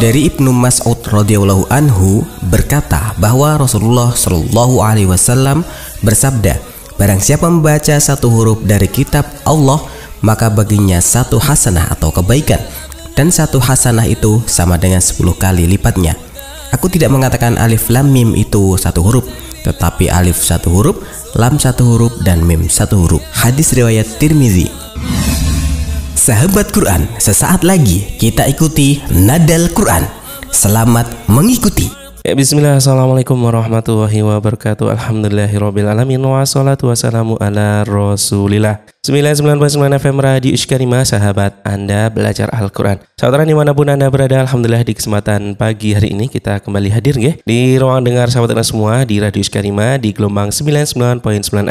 Dari Ibnu Mas'ud radhiyallahu anhu berkata bahwa Rasulullah shallallahu alaihi wasallam bersabda, barang siapa membaca satu huruf dari kitab Allah, maka baginya satu hasanah atau kebaikan dan satu hasanah itu sama dengan 10 kali lipatnya. Aku tidak mengatakan alif lam mim itu satu huruf, tetapi alif satu huruf, lam satu huruf dan mim satu huruf. Hadis riwayat Tirmizi. Sahabat Quran, sesaat lagi kita ikuti Nadal Quran. Selamat mengikuti. Ya, Bismillah, Assalamualaikum warahmatullahi wabarakatuh Alhamdulillahirrabbilalamin Wassalatu wassalamu ala rasulillah 99.9 FM Radio Ishkarima, sahabat Anda belajar Al-Quran. Saudara dimanapun Anda berada, Alhamdulillah di kesempatan pagi hari ini kita kembali hadir ya, di ruang dengar sahabat Anda semua di Radio Ishkarima di gelombang 99.9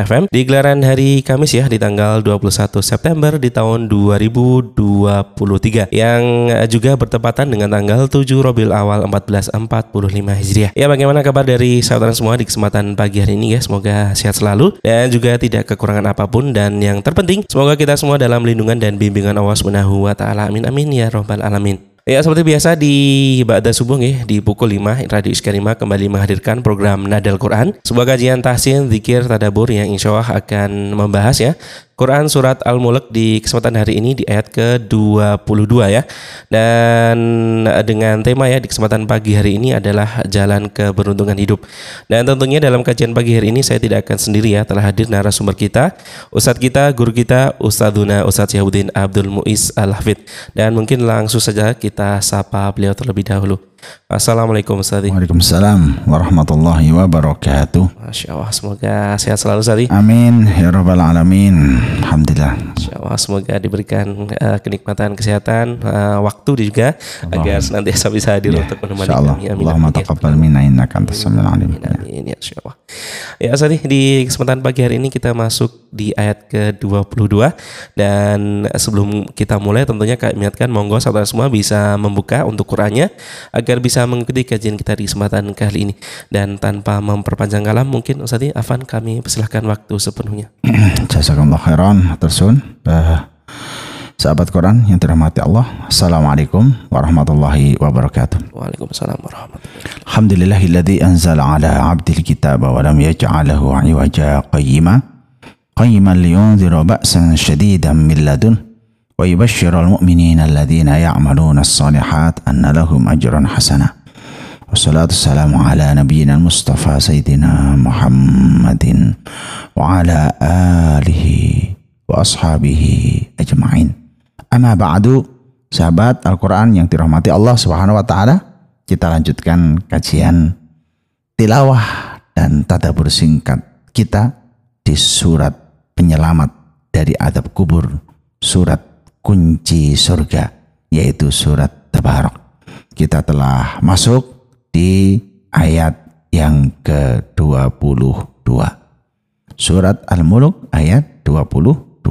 FM di gelaran hari Kamis ya di tanggal 21 September di tahun 2023 yang juga bertepatan dengan tanggal 7 Robil Awal 1445 Hijriah. Ya bagaimana kabar dari sahabat Anda semua di kesempatan pagi hari ini ya, semoga sehat selalu dan juga tidak kekurangan apapun dan yang ter Penting, Semoga kita semua dalam lindungan dan bimbingan Allah Subhanahu wa taala. Amin amin ya robbal alamin. Ya seperti biasa di Ba'da Subuh nih, di pukul 5 Radio Iskarima kembali menghadirkan program Nadal Quran sebuah kajian tahsin, zikir, tadabur yang insya Allah akan membahas ya Quran Surat Al-Mulk di kesempatan hari ini di ayat ke-22 ya. Dan eh, dengan tema ya di kesempatan pagi hari ini adalah jalan keberuntungan hidup. Dan tentunya dalam kajian pagi hari ini saya tidak akan sendiri ya, telah hadir narasumber kita, Ustadz kita, guru kita, Ustadzuna Ustadz Yahudin Abdul Muiz Al-Hafid. Dan mungkin langsung saja kita sapa beliau terlebih dahulu. Assalamualaikum Ustaz. Waalaikumsalam warahmatullahi wabarakatuh. Masya Allah, semoga sehat selalu Ustaz. Amin ya rabbal alamin. Alhamdulillah. Masya Allah, semoga diberikan uh, kenikmatan kesehatan, uh, waktu juga Allah. agar senantiasa bisa hadir ya, untuk menemani Allah. kami. Amin. Allahumma taqabbal minna innaka antas samiul alim. Amin ya Allah. Ya Ustaz, di kesempatan pagi hari ini kita masuk di ayat ke-22 dan sebelum kita mulai tentunya kami ingatkan monggo saudara semua bisa membuka untuk Qurannya agar bisa mengikuti kajian kita di kesempatan kali ini dan tanpa memperpanjang kalam mungkin Ustaz Afan kami persilahkan waktu sepenuhnya. Jazakumullah khairan Tersun. Sahabat Quran yang dirahmati Allah Assalamualaikum warahmatullahi wabarakatuh Waalaikumsalam warahmatullahi wabarakatuh Alhamdulillahilladzi anzal ala abdil kitab Wa lam yaj'alahu iwaja qayyima قيما لينذر بأسا شديدا من لدن ويبشر المؤمنين الذين يعملون الصالحات أن لهم أجرا حسنا والصلاة والسلام على نبينا المصطفى سيدنا محمد وعلى آله وأصحابه أجمعين أما بعد sahabat Al-Quran yang dirahmati Allah Subhanahu wa Ta'ala, kita lanjutkan kajian tilawah dan tadabur singkat kita di surat penyelamat dari adab kubur surat kunci surga yaitu surat tabarok kita telah masuk di ayat yang ke-22 surat al-muluk ayat 22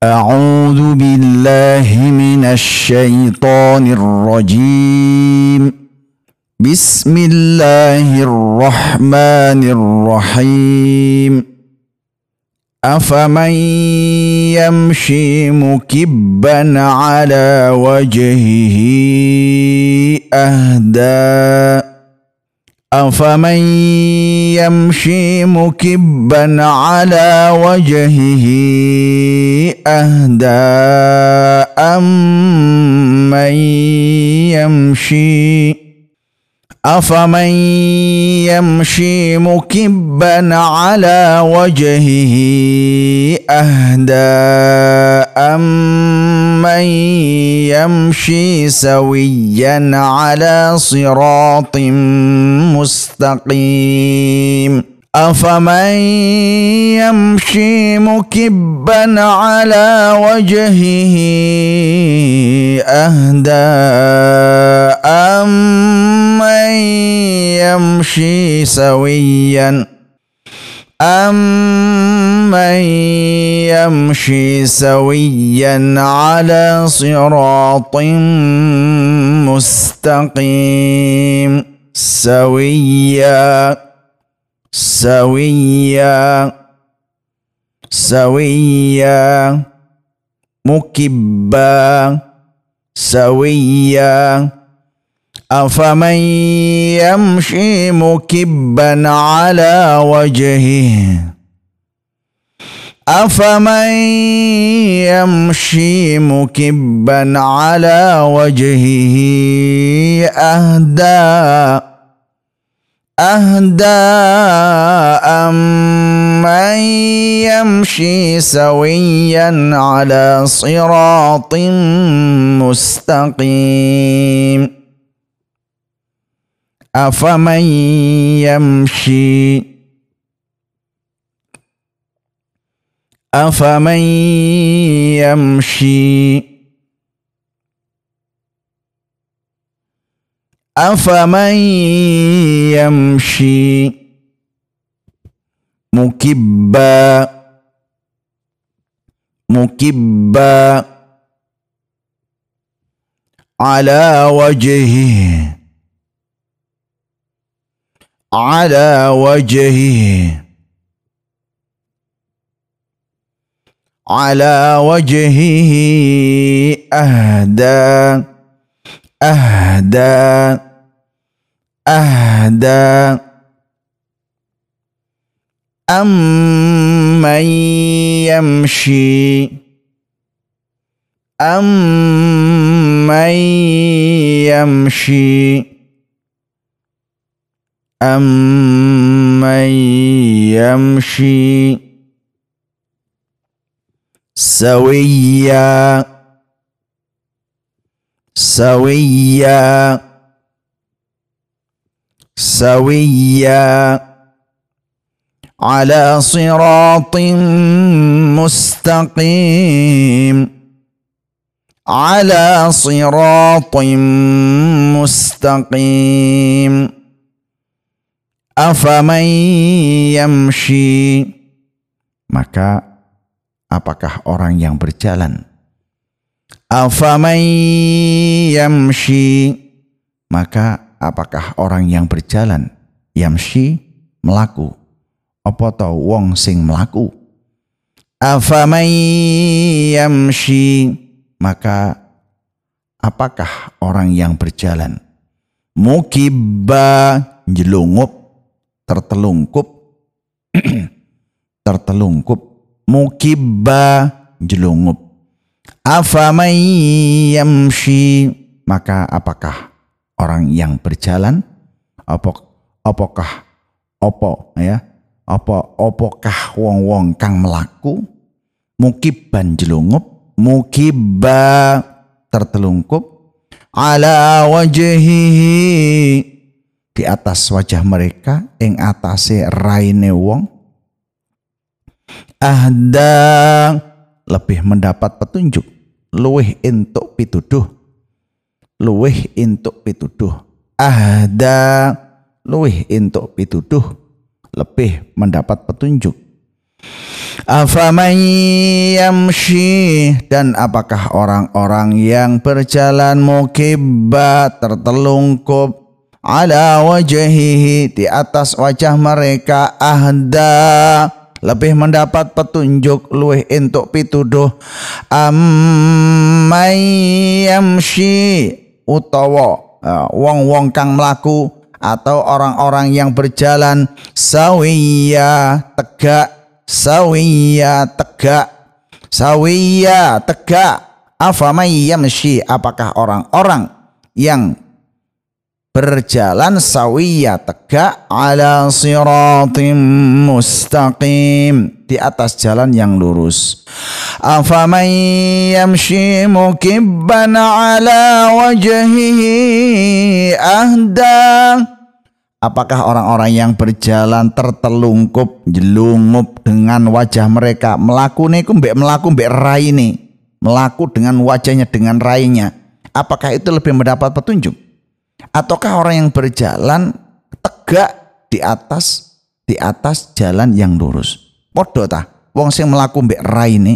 A'udhu billahi من الشيطان rajim Bismillahirrahmanirrahim أفمن يمشي مكبا على وجهه أهدى أفمن يمشي مكبا على وجهه أهدى أم من يمشي افمن يمشي مكبا على وجهه اهدى أم من يمشي سويا على صراط مستقيم أفمن يمشي مكبا على وجهه أهدى أمن يمشي سويا أمن يمشي سويا على صراط مستقيم سويا سويا سويا مكبا سويا افمن يمشي مكبا على وجهه افمن يمشي مكبا على وجهه اهدى أهدى من يمشي سويا على صراط مستقيم أفمن يمشي أفمن يمشي أفمن يمشي مكبا مكبا على وجهه على وجهه على وجهه أهدى أهدى أهدى أمن يمشي أمن يمشي أمن يمشي سويا سويا سويا على صراط مستقيم على صراط مستقيم أفمن يمشي maka apakah orang yang berjalan Afamai yamshi maka apakah orang yang berjalan yamshi melaku apa to wong sing melaku Afamai yamshi maka apakah orang yang berjalan mukibba jelungup tertelungkup tertelungkup mukibba jelungup afamayyamshi maka apakah orang yang berjalan opok opokah opo ya opo opokah wong wong kang melaku mukiban jelungup mukiba tertelungkup ala wajhihi di atas wajah mereka ing atase raine wong ahdang lebih mendapat petunjuk luweh entuk pituduh luweh entuk pituduh ahda luweh entuk pituduh lebih mendapat petunjuk Afaman yamshi dan apakah orang-orang yang berjalan mukibba tertelungkup ala wajhihi di atas wajah mereka ahda lebih mendapat petunjuk luweh entuk pituduh amai yamshi utawa ya, wong-wong uh, kang mlaku atau orang-orang yang berjalan sawiya tegak sawiya tegak sawiya tegak afamayamshi apakah orang-orang yang berjalan sawiya tegak ala siratim mustaqim di atas jalan yang lurus afaman yamshi mukibban ala wajhihi ahda apakah orang-orang yang berjalan tertelungkup jelungup dengan wajah mereka melaku niku mbek melaku mbek ini, melaku dengan wajahnya dengan rainya apakah itu lebih mendapat petunjuk ataukah orang yang berjalan tegak di atas di atas jalan yang lurus podo ta wong sing melaku mbek raine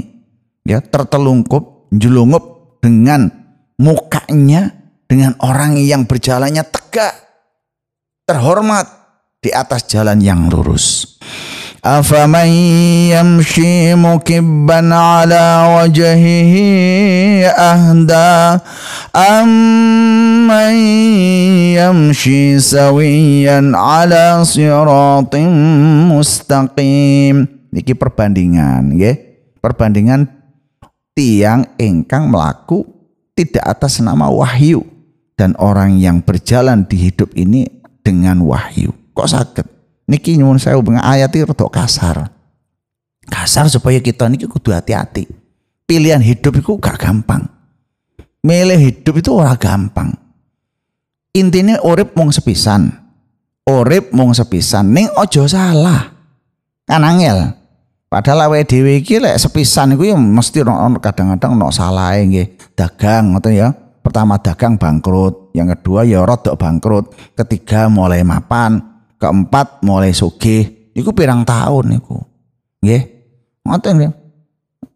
ya tertelungkup njulungup dengan mukanya dengan orang yang berjalannya tegak terhormat di atas jalan yang lurus أفمن يمشي مكبا على وجهه أهدى أمن يمشي سويا على صراط مستقيم Niki perbandingan ya perbandingan tiang engkang melaku tidak atas nama wahyu dan orang yang berjalan di hidup ini dengan wahyu kok sakit niki nyuwun saya bunga ayat itu rada kasar. Kasar supaya kita niki kudu hati-hati. Pilihan hidup itu gak gampang. Milih hidup itu ora gampang. Intinya urip mung sepisan. Urip mung sepisan ning ojo salah. Kan angel. Padahal awake dhewe iki lek sepisan iku ya mesti kadang-kadang ono salah nggih. Dagang ngoten ya. Pertama dagang bangkrut, yang kedua ya rodok bangkrut, ketiga mulai mapan, keempat mulai suge, iku pirang tahun iku, nggih ngoten nggih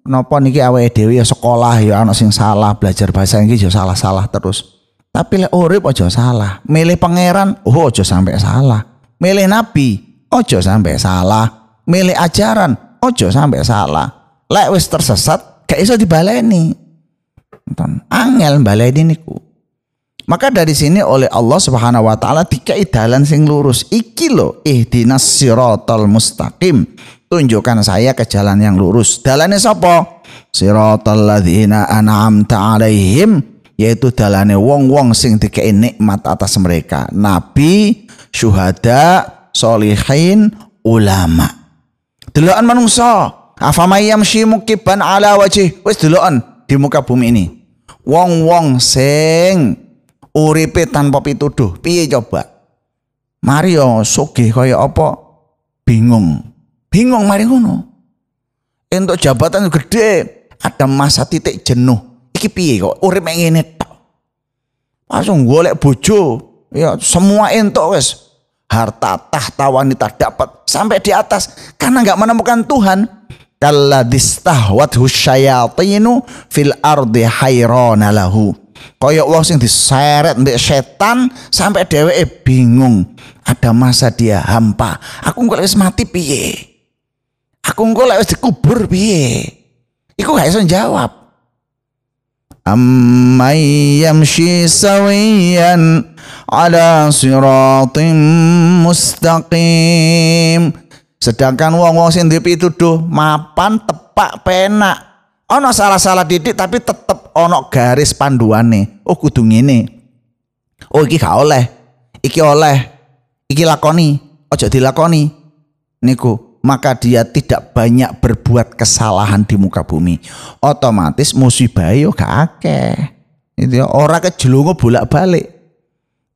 napa niki awake dhewe ya sekolah ya ana sing salah belajar bahasa Inggris ya salah-salah terus tapi lek urip aja salah milih pangeran oh aja sampai salah milih nabi aja sampai salah milih ajaran aja sampai salah lek wis tersesat gak iso dibaleni angel baleni niku maka dari sini oleh Allah Subhanahu wa taala dikai dalan sing lurus. Iki lo ihdinas siratal mustaqim. Tunjukkan saya ke jalan yang lurus. Dalane sapa? Siratal ladzina an'amta alaihim yaitu dalane wong-wong sing dikai nikmat atas mereka. Nabi, syuhada, solihin, ulama. Delokan manungsa, apa yamshi mukiban ala wajih. Wis delokan di muka bumi ini. Wong-wong sing uripe tanpa pituduh piye coba mari yo sugih kaya apa bingung bingung mari ngono entuk jabatan gede ada masa titik jenuh iki piye kok urip ngene tok langsung golek bojo ya semua entuk wes harta tahta wanita dapat sampai di atas karena nggak menemukan Tuhan kalladistahwat husyayatinu fil ardi hayrona lahu Kaya wong sing diseret mbek setan sampai dheweke bingung. Ada masa dia hampa. Aku nggak wis mati piye? Aku nggak lek wis dikubur piye? Iku gak iso jawab. أمن يمشي سويا ala siratim mustaqim. Sedangkan wong-wong sing dituduh mapan tepak penak Ono salah-salah didik tapi tetep ono garis panduan nih. Oh kudung ini. Oh iki gak oleh. Iki oleh. Iki lakoni. Ojo dilakoni. Niku maka dia tidak banyak berbuat kesalahan di muka bumi. Otomatis musibah yo ya gak akeh. Itu ya, orang kejelungu bolak-balik.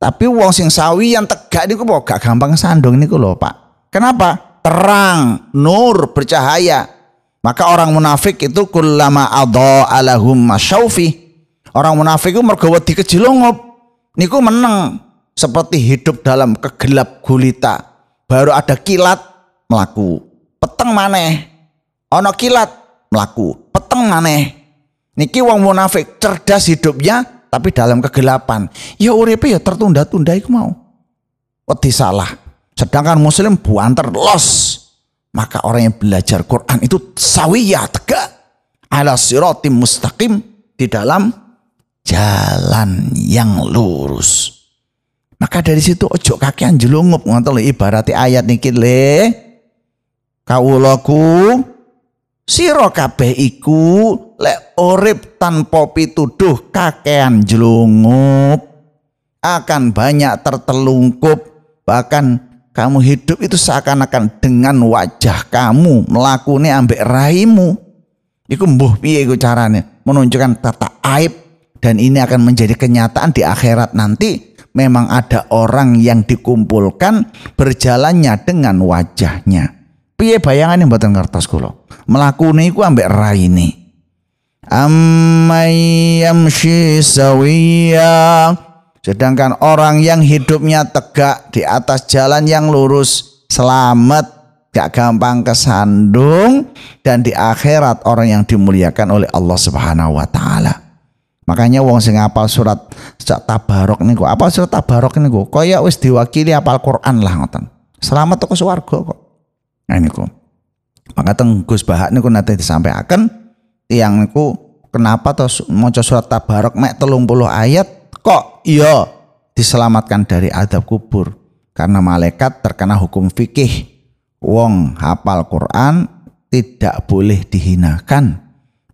Tapi wong sing sawi yang tegak niku kok gak gampang sandung niku lho, Pak. Kenapa? Terang, nur, bercahaya. Maka orang munafik itu kulama adha alahum masyaufi. Orang munafik itu mergawati wedi niku menang seperti hidup dalam kegelap gulita. Baru ada kilat melaku. Peteng maneh. Ono kilat melaku. Peteng maneh. Niki wong munafik cerdas hidupnya tapi dalam kegelapan. Ya uripe ya tertunda-tunda iku mau. Wedi salah. Sedangkan muslim buanter los. Maka orang yang belajar Quran itu sawiyah tegak ala siratim mustaqim di dalam jalan yang lurus. Maka dari situ ojo kakean jelungup ngontol ibaratnya ayat niki le kaulaku siro kabeh iku tan popi tanpa pituduh kakean jelungup akan banyak tertelungkup bahkan kamu hidup itu seakan-akan dengan wajah kamu melakukan ambek raimu. Iku mbuh piye iku caranya Menunjukkan tata aib dan ini akan menjadi kenyataan di akhirat nanti. Memang ada orang yang dikumpulkan berjalannya dengan wajahnya. Piye bayangan yang buatan kertas kulo? Melakuni iku ambek ini. Amman yamshi sawiyah Sedangkan orang yang hidupnya tegak di atas jalan yang lurus, selamat, gak gampang kesandung, dan di akhirat orang yang dimuliakan oleh Allah Subhanahu wa taala. Makanya wong sing apal surat surat Tabarok niku, apa surat Tabarok niku? Kaya wis diwakili apal Quran lah ngoten. Selamat teko swarga kok. Nah niku. Maka teng Gus Bahak niku nanti disampaikan yang niku kenapa terus mau surat Tabarok mek 30 ayat kok iya diselamatkan dari adab kubur karena malaikat terkena hukum fikih wong hafal Quran tidak boleh dihinakan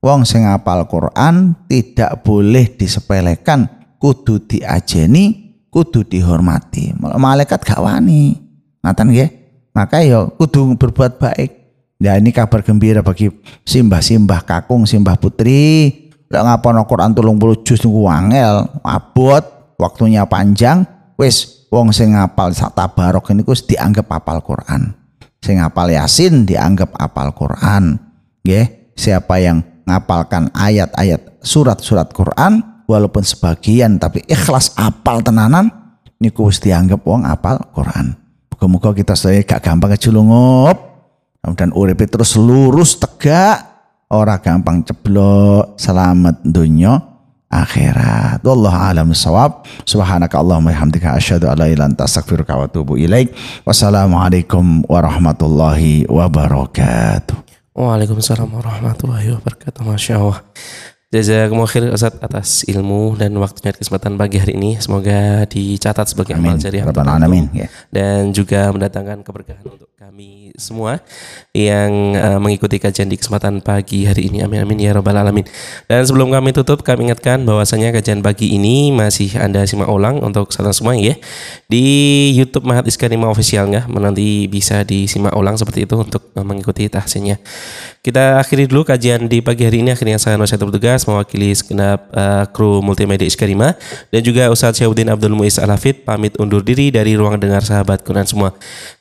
wong sing hafal Quran tidak boleh disepelekan kudu diajeni kudu dihormati malaikat gak wani ngaten nggih maka yo ya kudu berbuat baik ya ini kabar gembira bagi simbah-simbah kakung simbah putri lah ngapa ngapalno Quran puluh juz nunggu Wangel abot, waktunya panjang, wis wong sing ngapal sak tabarok kus dianggap apal Quran. Sing ngapal Yasin dianggap apal Quran. Nggih, siapa yang ngapalkan ayat-ayat surat-surat Quran walaupun sebagian tapi ikhlas apal tenanan niku wis dianggap wong apal Quran. muga kita sebagai gak gampang kejulungup. Dan Urip terus lurus tegak ora gampang ceblok selamat dunia akhirat wallah alam sawab subhanaka allahumma hamdika asyhadu alla ilaha anta astaghfiruka wa atubu ilaik wassalamualaikum warahmatullahi wabarakatuh Waalaikumsalam warahmatullahi wabarakatuh Masya Allah Jazakumullah khair Ustaz atas ilmu dan waktunya kesempatan pagi hari ini. Semoga dicatat sebagai amal jariah untuk ya. dan juga mendatangkan keberkahan untuk kami semua yang uh, mengikuti kajian di kesempatan pagi hari ini. Amin amin ya rabbal alamin. Dan sebelum kami tutup, kami ingatkan bahwasanya kajian pagi ini masih Anda simak ulang untuk kesempatan semua ya di YouTube Mahat Iskanima official nggak nanti bisa disimak ulang seperti itu untuk eh, mengikuti tahsinnya. Kita akhiri dulu kajian di pagi hari ini akhirnya saya Nusa Tugas Podcast mewakili segenap uh, kru multimedia Iskarima dan juga Ustadz Syahuddin Abdul Muiz Alafid pamit undur diri dari ruang dengar sahabat Quran semua.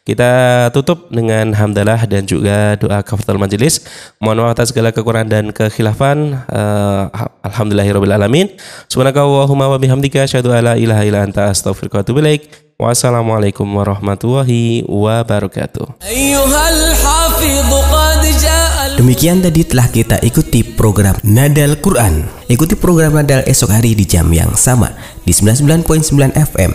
Kita tutup dengan hamdalah dan juga doa kafatul majelis. Mohon maaf atas segala kekurangan dan kekhilafan. Uh, Alhamdulillahirabbil alamin. Subhanakallahumma wa bihamdika asyhadu alla ilaha illa anta astaghfiruka wa atubu ilaik. Wassalamualaikum warahmatullahi wabarakatuh. Demikian tadi telah kita ikuti program Nadal Quran. Ikuti program Nadal esok hari di jam yang sama di 99.9 FM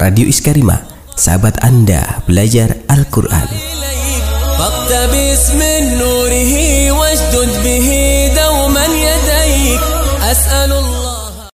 Radio Iskarima. Sahabat Anda belajar Al-Qur'an.